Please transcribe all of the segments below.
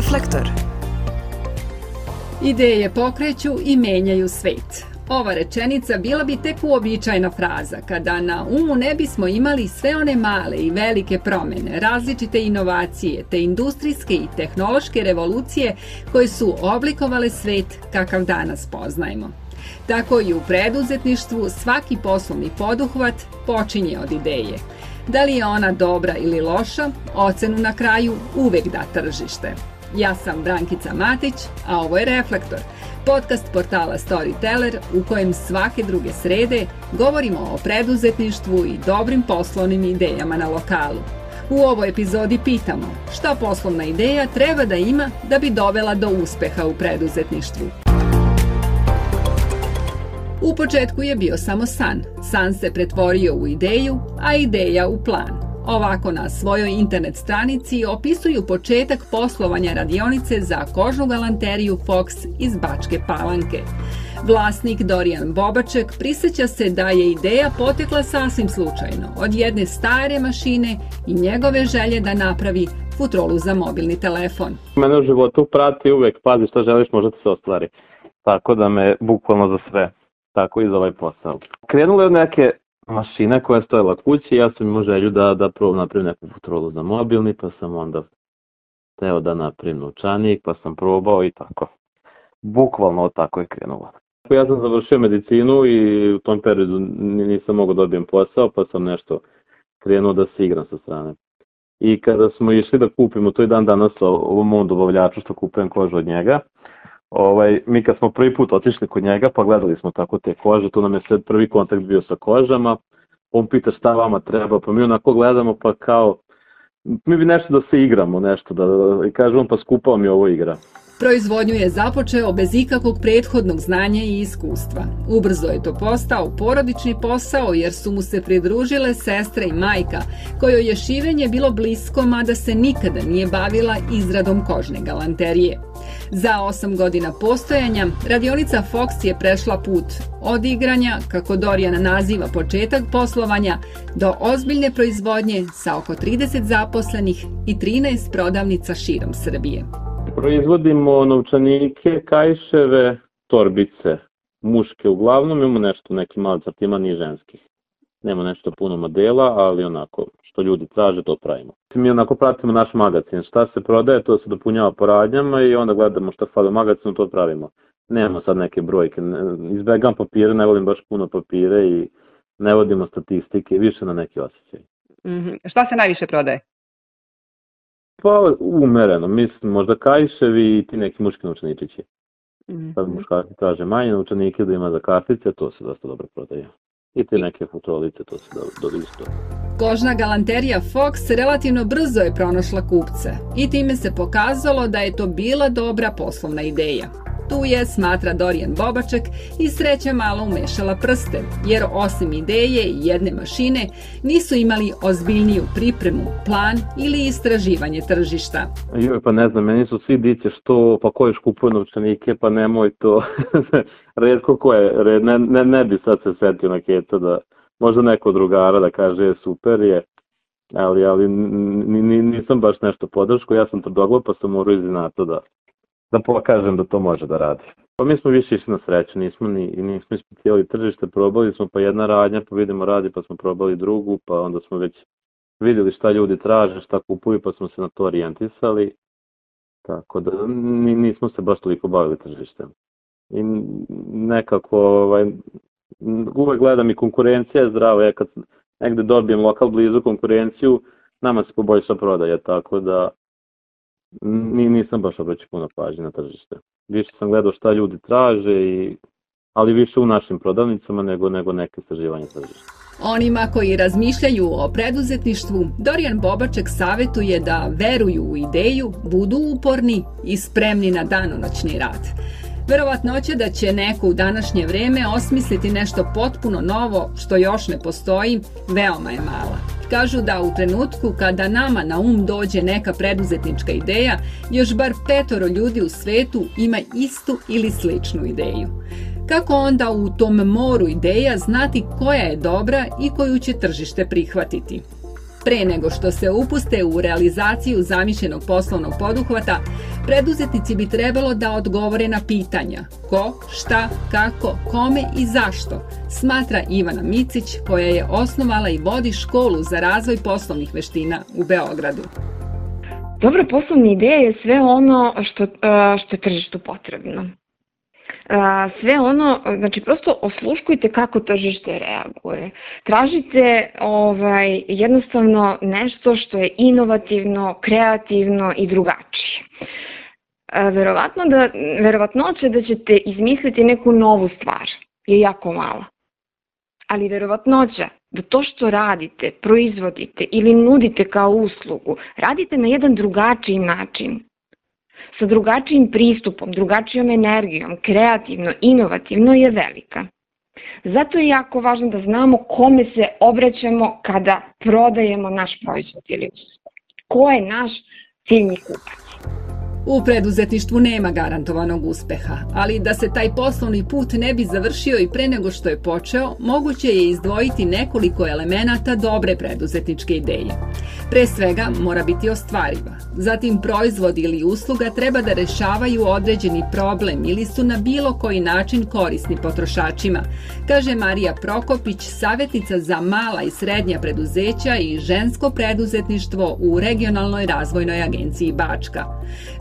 Reflektor. Ideje pokreću i menjaju svet. Ova rečenica bila bi tek uobičajena fraza, kada na umu ne bismo imali sve one male i velike promene, različite inovacije, te industrijske i tehnološke revolucije koje su oblikovale svet kakav danas poznajemo. Tako i u preduzetništvu svaki poslovni poduhvat počinje od ideje. Da li je ona dobra ili loša, ocenu na kraju uvek da tržište. Ja sam Brankica Matić, a ovo je Reflektor, podcast portala Storyteller u kojem svake druge srede govorimo o preduzetništvu i dobrim poslovnim idejama na lokalu. U ovoj epizodi pitamo šta poslovna ideja treba da ima da bi dovela do uspeha u preduzetništvu. U početku je bio samo san. San se pretvorio u ideju, a ideja u plan. Ovako na svojoj internet stranici opisuju početak poslovanja radionice za kožnu galanteriju Fox iz Bačke Palanke. Vlasnik Dorijan Bobaček priseća se da je ideja potekla sasvim slučajno od jedne stare mašine i njegove želje da napravi futrolu za mobilni telefon. Mene u životu prati uvek, pazi šta želiš, možda se ostvari. Tako da me bukvalno za sve, tako i za ovaj posao. Krenulo je od neke mašina koja je stojala kući, ja sam imao želju da, da probam napravim neku futrolu za mobilni, pa sam onda teo da napravim novčanik, pa sam probao i tako. Bukvalno tako je krenulo. Ja sam završio medicinu i u tom periodu nisam mogao da dobijem posao, pa sam nešto krenuo da se igram sa strane. I kada smo išli da kupimo, to je dan danas ovom mom dobavljaču što kupujem kožu od njega, ovaj, mi kad smo prvi put otišli kod njega, pa gledali smo tako te kože, tu nam je sve prvi kontakt bio sa kožama, on pita šta vama treba, pa mi onako gledamo, pa kao, mi bi nešto da se igramo, nešto, da, i kaže on, pa skupao mi ovo igra. Proizvodnju je započeo bez ikakvog prethodnog znanja i iskustva. Ubrzo je to postao porodični posao jer su mu se pridružile sestre i majka, kojoj je šivenje bilo blisko mada se nikada nije bavila izradom kožne galanterije. Za osam godina postojanja, radionica Fox je prešla put od igranja, kako Dorijan naziva početak poslovanja, do ozbiljne proizvodnje sa oko 30 zaposlenih i 13 prodavnica širom Srbije. Proizvodimo novčanike, kajševe, torbice, muške uglavnom, imamo nešto, neki mali sortiman i ženskih. Nema nešto puno modela, ali onako, što ljudi traže, to pravimo. Mi onako pratimo naš magazin, šta se prodaje, to se dopunjava po radnjama i onda gledamo šta fali u magazinu, to pravimo. Nema sad neke brojke, izbegam papire, ne volim baš puno papire i ne vodimo statistike, više na neki osjećaj. Mm -hmm. Šta se najviše prodaje? Pa umereno, mislim možda kajševi i ti neki muški novčaničići. Mm -hmm. Sad muškarci traže manje novčanike da ima za kartice, to se dosta dobro prodaje. I te neke futrolice, to se dobro isto. Kožna galanterija Fox relativno brzo je pronašla kupce i time se pokazalo da je to bila dobra poslovna ideja. Tu je, smatra Dorijan Bobaček, i sreća malo umešala prste, jer osim ideje i jedne mašine nisu imali ozbiljniju pripremu, plan ili istraživanje tržišta. Joj, pa ne znam, meni su svi dice što, pa ko još kupuje novčanike, pa nemoj to. Redko ko je, red, ne, ne, ne bi sad se setio na keta da možda neko drugara da kaže je super je, ali, ali nisam baš nešto podrško, ja sam tvrdoglav pa sam morao izinata da, da pokažem da to može da radi. Pa mi smo više išli na sreću, nismo ni, nismo ispitivali tržište, probali smo pa jedna radnja, pa vidimo radi, pa smo probali drugu, pa onda smo već vidjeli šta ljudi traže, šta kupuju, pa smo se na to orijentisali. Tako da nismo se baš toliko bavili tržištem. I nekako ovaj, uvek gledam i konkurencija je zdrava, ja kad negde dobijem lokal blizu konkurenciju, nama se poboljša prodaja, tako da ni, nisam baš obraćao puno pažnje na tržište. Više sam gledao šta ljudi traže, i, ali više u našim prodavnicama nego, nego neke istraživanje tržišta. Onima koji razmišljaju o preduzetništvu, Dorijan Bobaček savetuje da veruju u ideju, budu uporni i spremni na danonoćni rad. Verovatnoća da će neko u današnje vreme osmisliti nešto potpuno novo što još ne postoji, veoma je mala. Kažu da u trenutku kada nama na um dođe neka preduzetnička ideja, još bar petoro ljudi u svetu ima istu ili sličnu ideju. Kako onda u tom moru ideja znati koja je dobra i koju će tržište prihvatiti? Pre nego što se upuste u realizaciju zamišljenog poslovnog poduhvata, preduzetnici bi trebalo da odgovore na pitanja ko, šta, kako, kome i zašto, smatra Ivana Micić koja je osnovala i vodi školu za razvoj poslovnih veština u Beogradu. Dobra poslovna ideja je sve ono što, što je tržištu potrebno sve ono, znači prosto osluškujte kako tržište reaguje. Tražite ovaj, jednostavno nešto što je inovativno, kreativno i drugačije. Verovatno da, verovatnoće da ćete izmisliti neku novu stvar je jako mala. Ali verovatnoća da to što radite, proizvodite ili nudite kao uslugu, radite na jedan drugačiji način, sa drugačijim pristupom, drugačijom energijom, kreativno, inovativno je velika. Zato je jako važno da znamo kome se obraćamo kada prodajemo naš proizvod ili ko je naš ciljni kupac. U preduzetništvu nema garantovanog uspeha, ali da se taj poslovni put ne bi završio i pre nego što je počeo, moguće je izdvojiti nekoliko elemenata dobre preduzetničke ideje. Pre svega mora biti ostvariva. Zatim proizvod ili usluga treba da rešavaju određeni problem ili su na bilo koji način korisni potrošačima, kaže Marija Prokopić, savjetnica za mala i srednja preduzeća i žensko preduzetništvo u regionalnoj razvojnoj agenciji Bačka.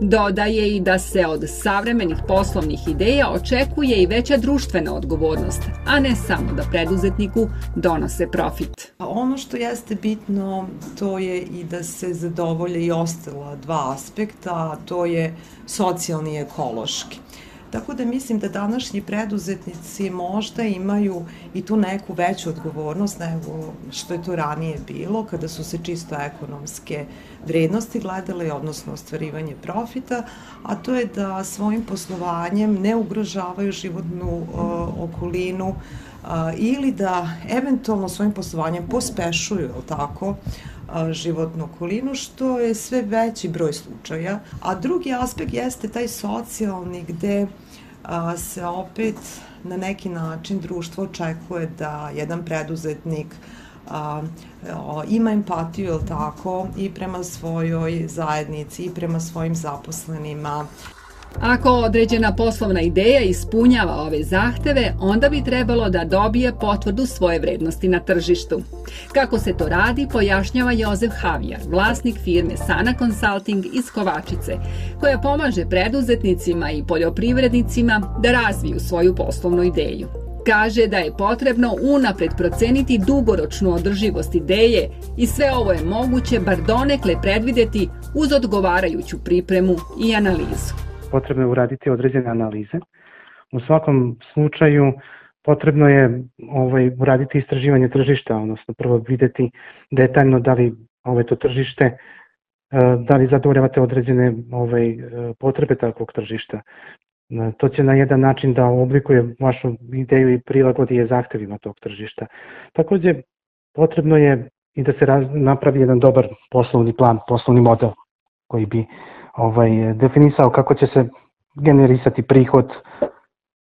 Dodaje i da se od savremenih poslovnih ideja očekuje i veća društvena odgovornost, a ne samo da preduzetniku donose profit. Ono što jeste bitno to je i da se zadovolje i ostala dva aspekta, a to je socijalni i ekološki. Tako da mislim da današnji preduzetnici možda imaju i tu neku veću odgovornost nego što je to ranije bilo, kada su se čisto ekonomske vrednosti gledale, odnosno ostvarivanje profita, a to je da svojim poslovanjem ne ugrožavaju životnu uh, okolinu uh, ili da eventualno svojim poslovanjem pospešuju, tako, životnu okolinu, što je sve veći broj slučaja. A drugi aspekt jeste taj socijalni gde se opet na neki način društvo očekuje da jedan preduzetnik a, a, ima empatiju, je tako, i prema svojoj zajednici i prema svojim zaposlenima. Ako određena poslovna ideja ispunjava ove zahteve, onda bi trebalo da dobije potvrdu svoje vrednosti na tržištu. Kako se to radi, pojašnjava Jozef Havjar, vlasnik firme Sana Consulting iz Kovačice, koja pomaže preduzetnicima i poljoprivrednicima da razviju svoju poslovnu ideju. Kaže da je potrebno unapred proceniti dugoročnu održivost ideje i sve ovo je moguće bar donekle predvideti uz odgovarajuću pripremu i analizu potrebno je uraditi određene analize. U svakom slučaju potrebno je ovaj, uraditi istraživanje tržišta, odnosno prvo videti detaljno da li ovaj, to tržište e, da li zadovoljavate određene ovaj, potrebe takvog tržišta. E, to će na jedan način da oblikuje vašu ideju i prilagodi je zahtevima tog tržišta. Takođe, potrebno je i da se raz, napravi jedan dobar poslovni plan, poslovni model koji bi ovaj, definisao kako će se generisati prihod,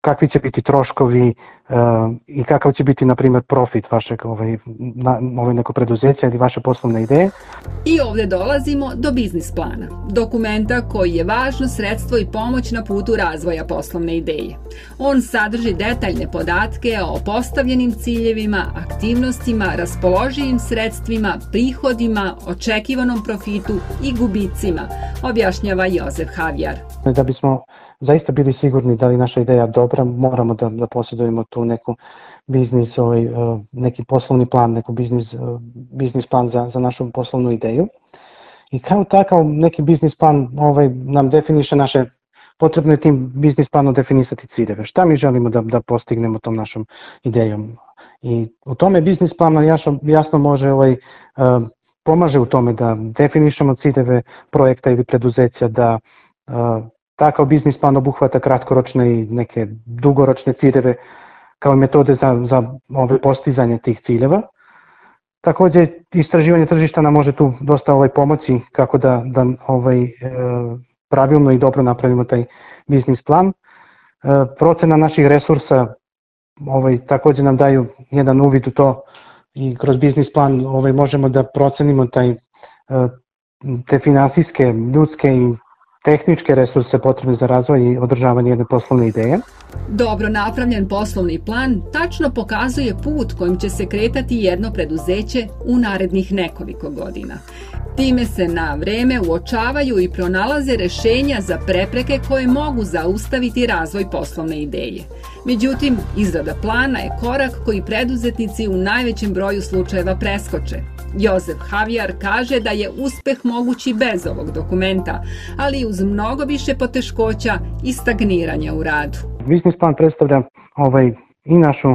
kakvi će biti troškovi uh, i kakav će biti, na primjer, profit vašeg ovaj, na, ovaj neko preduzeća ili vaše poslovne ideje. I ovde dolazimo do biznis plana, dokumenta koji je važno sredstvo i pomoć na putu razvoja poslovne ideje. On sadrži detaljne podatke o postavljenim ciljevima, aktivnostima, raspoloživim sredstvima, prihodima, očekivanom profitu i gubicima, objašnjava Jozef Havjar. Da bismo zaista bili sigurni da li naša ideja dobra, moramo da, da posjedujemo tu neku biznis, ovaj, e, neki poslovni plan, neku biznis, e, biznis plan za, za našu poslovnu ideju. I kao takav neki biznis plan ovaj, nam definiše naše potrebno je tim biznis planom definisati ciljeve. Šta mi želimo da, da postignemo tom našom idejom? I u tome biznis plan jasno, jasno može ovaj, uh, pomaže u tome da definišemo ciljeve projekta ili preduzeća, da Takav biznis plan obuhvata kratkoročne i neke dugoročne ciljeve kao metode za, za ove postizanje tih ciljeva. Takođe, istraživanje tržišta nam može tu dosta ovaj pomoći kako da, da ovaj, e, pravilno i dobro napravimo taj biznis plan. E, procena naših resursa ovaj, takođe nam daju jedan uvid u to i kroz biznis plan ovaj, možemo da procenimo taj, te finansijske, ljudske i tehničke resurse potrebne za razvoj i održavanje jedne poslovne ideje. Dobro napravljen poslovni plan tačno pokazuje put kojim će se kretati jedno preduzeće u narednih nekoliko godina. Time se na vreme uočavaju i pronalaze rešenja za prepreke koje mogu zaustaviti razvoj poslovne ideje. Međutim, izrada plana je korak koji preduzetnici u najvećem broju slučajeva preskoče. Jozef Havijar kaže da je uspeh mogući bez ovog dokumenta, ali uz mnogo više poteškoća i stagniranja u radu. Biznis plan predstavlja ovaj, i našu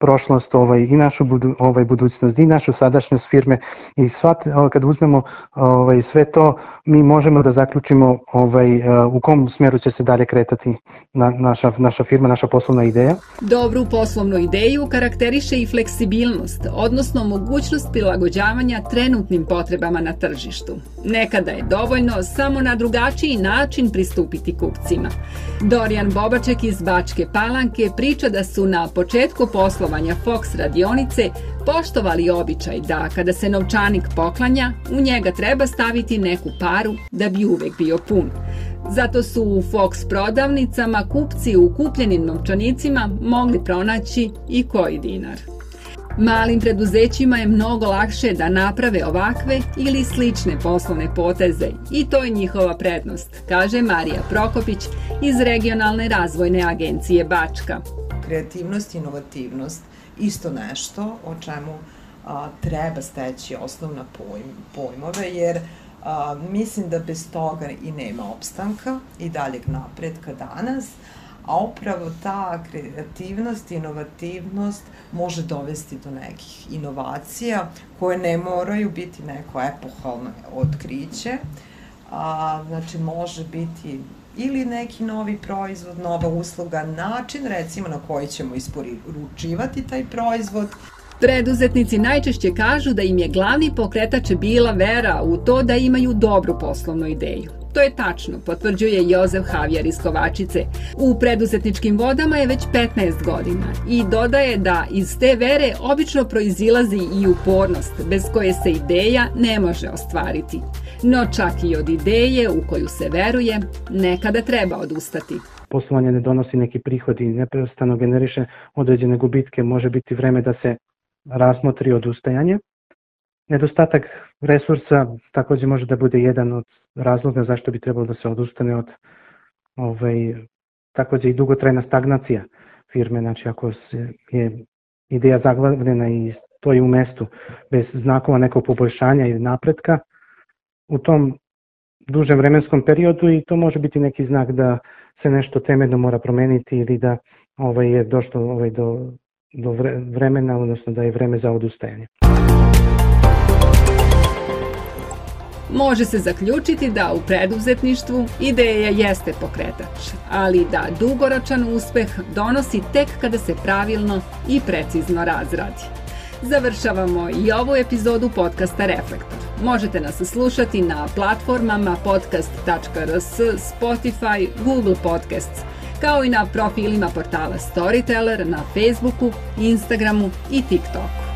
prošlost ovaj, i našu budu, ovaj, budućnost i našu sadašnjost firme i ovaj, kad uzmemo ovaj, sve to mi možemo da zaključimo ovaj, u kom smjeru će se dalje kretati na, naša, naša firma, naša poslovna ideja. Dobru poslovnu ideju karakteriše i fleksibilnost, odnosno mogućnost prilagođavanja trenutnim potrebama na tržištu. Nekada je dovoljno samo na drugačiji način pristupiti kupcima. Dorijan Bobaček iz Bačke Palanke priča da su na početku poslovanja Fox radionice poštovali običaj da kada se novčanik poklanja, u njega treba staviti neku paru da bi uvek bio pun. Zato su u Fox prodavnicama kupci u kupljenim novčanicima mogli pronaći i koji dinar. Malim preduzećima je mnogo lakše da naprave ovakve ili slične poslovne poteze i to je njihova prednost, kaže Marija Prokopić iz Regionalne razvojne agencije Bačka. Kreativnost i inovativnost isto nešto o čemu a, treba steći osnovna pojm, pojmove, jer a, mislim da bez toga i nema opstanka i daljeg napretka danas, a upravo ta kreativnost inovativnost može dovesti do nekih inovacija koje ne moraju biti neko epohalno otkriće, a, znači može biti ili neki novi proizvod, nova usluga, način recimo na koji ćemo isporučivati taj proizvod. Preduzetnici najčešće kažu da im je glavni pokretač bila vera u to da imaju dobru poslovnu ideju. To je tačno, potvrđuje Jozef Havjar iz Kovačice. U preduzetničkim vodama je već 15 godina i dodaje da iz te vere obično proizilazi i upornost, bez koje se ideja ne može ostvariti. No čak i od ideje u koju se veruje, nekada treba odustati. Poslovanje ne donosi neki prihod i neprestano generiše određene gubitke, može biti vreme da se razmotri odustajanje. Nedostatak resursa takođe može da bude jedan od razloga zašto bi trebalo da se odustane od ovaj, takođe i dugotrajna stagnacija firme, znači ako se je ideja zaglavljena i stoji u mestu bez znakova nekog poboljšanja ili napretka, u tom dužem vremenskom periodu i to može biti neki znak da se nešto temeljno mora promeniti ili da ovaj, je došlo ovaj, do, do vremena, odnosno da je vreme za odustajanje. Može se zaključiti da u preduzetništvu ideja jeste pokretač, ali da dugoročan uspeh donosi tek kada se pravilno i precizno razradi. Završavamo i ovu epizodu podcasta Reflektor. Možete nas slušati na platformama podcast.rs, Spotify, Google Podcasts, kao i na profilima portala Storyteller na Facebooku, Instagramu i TikToku.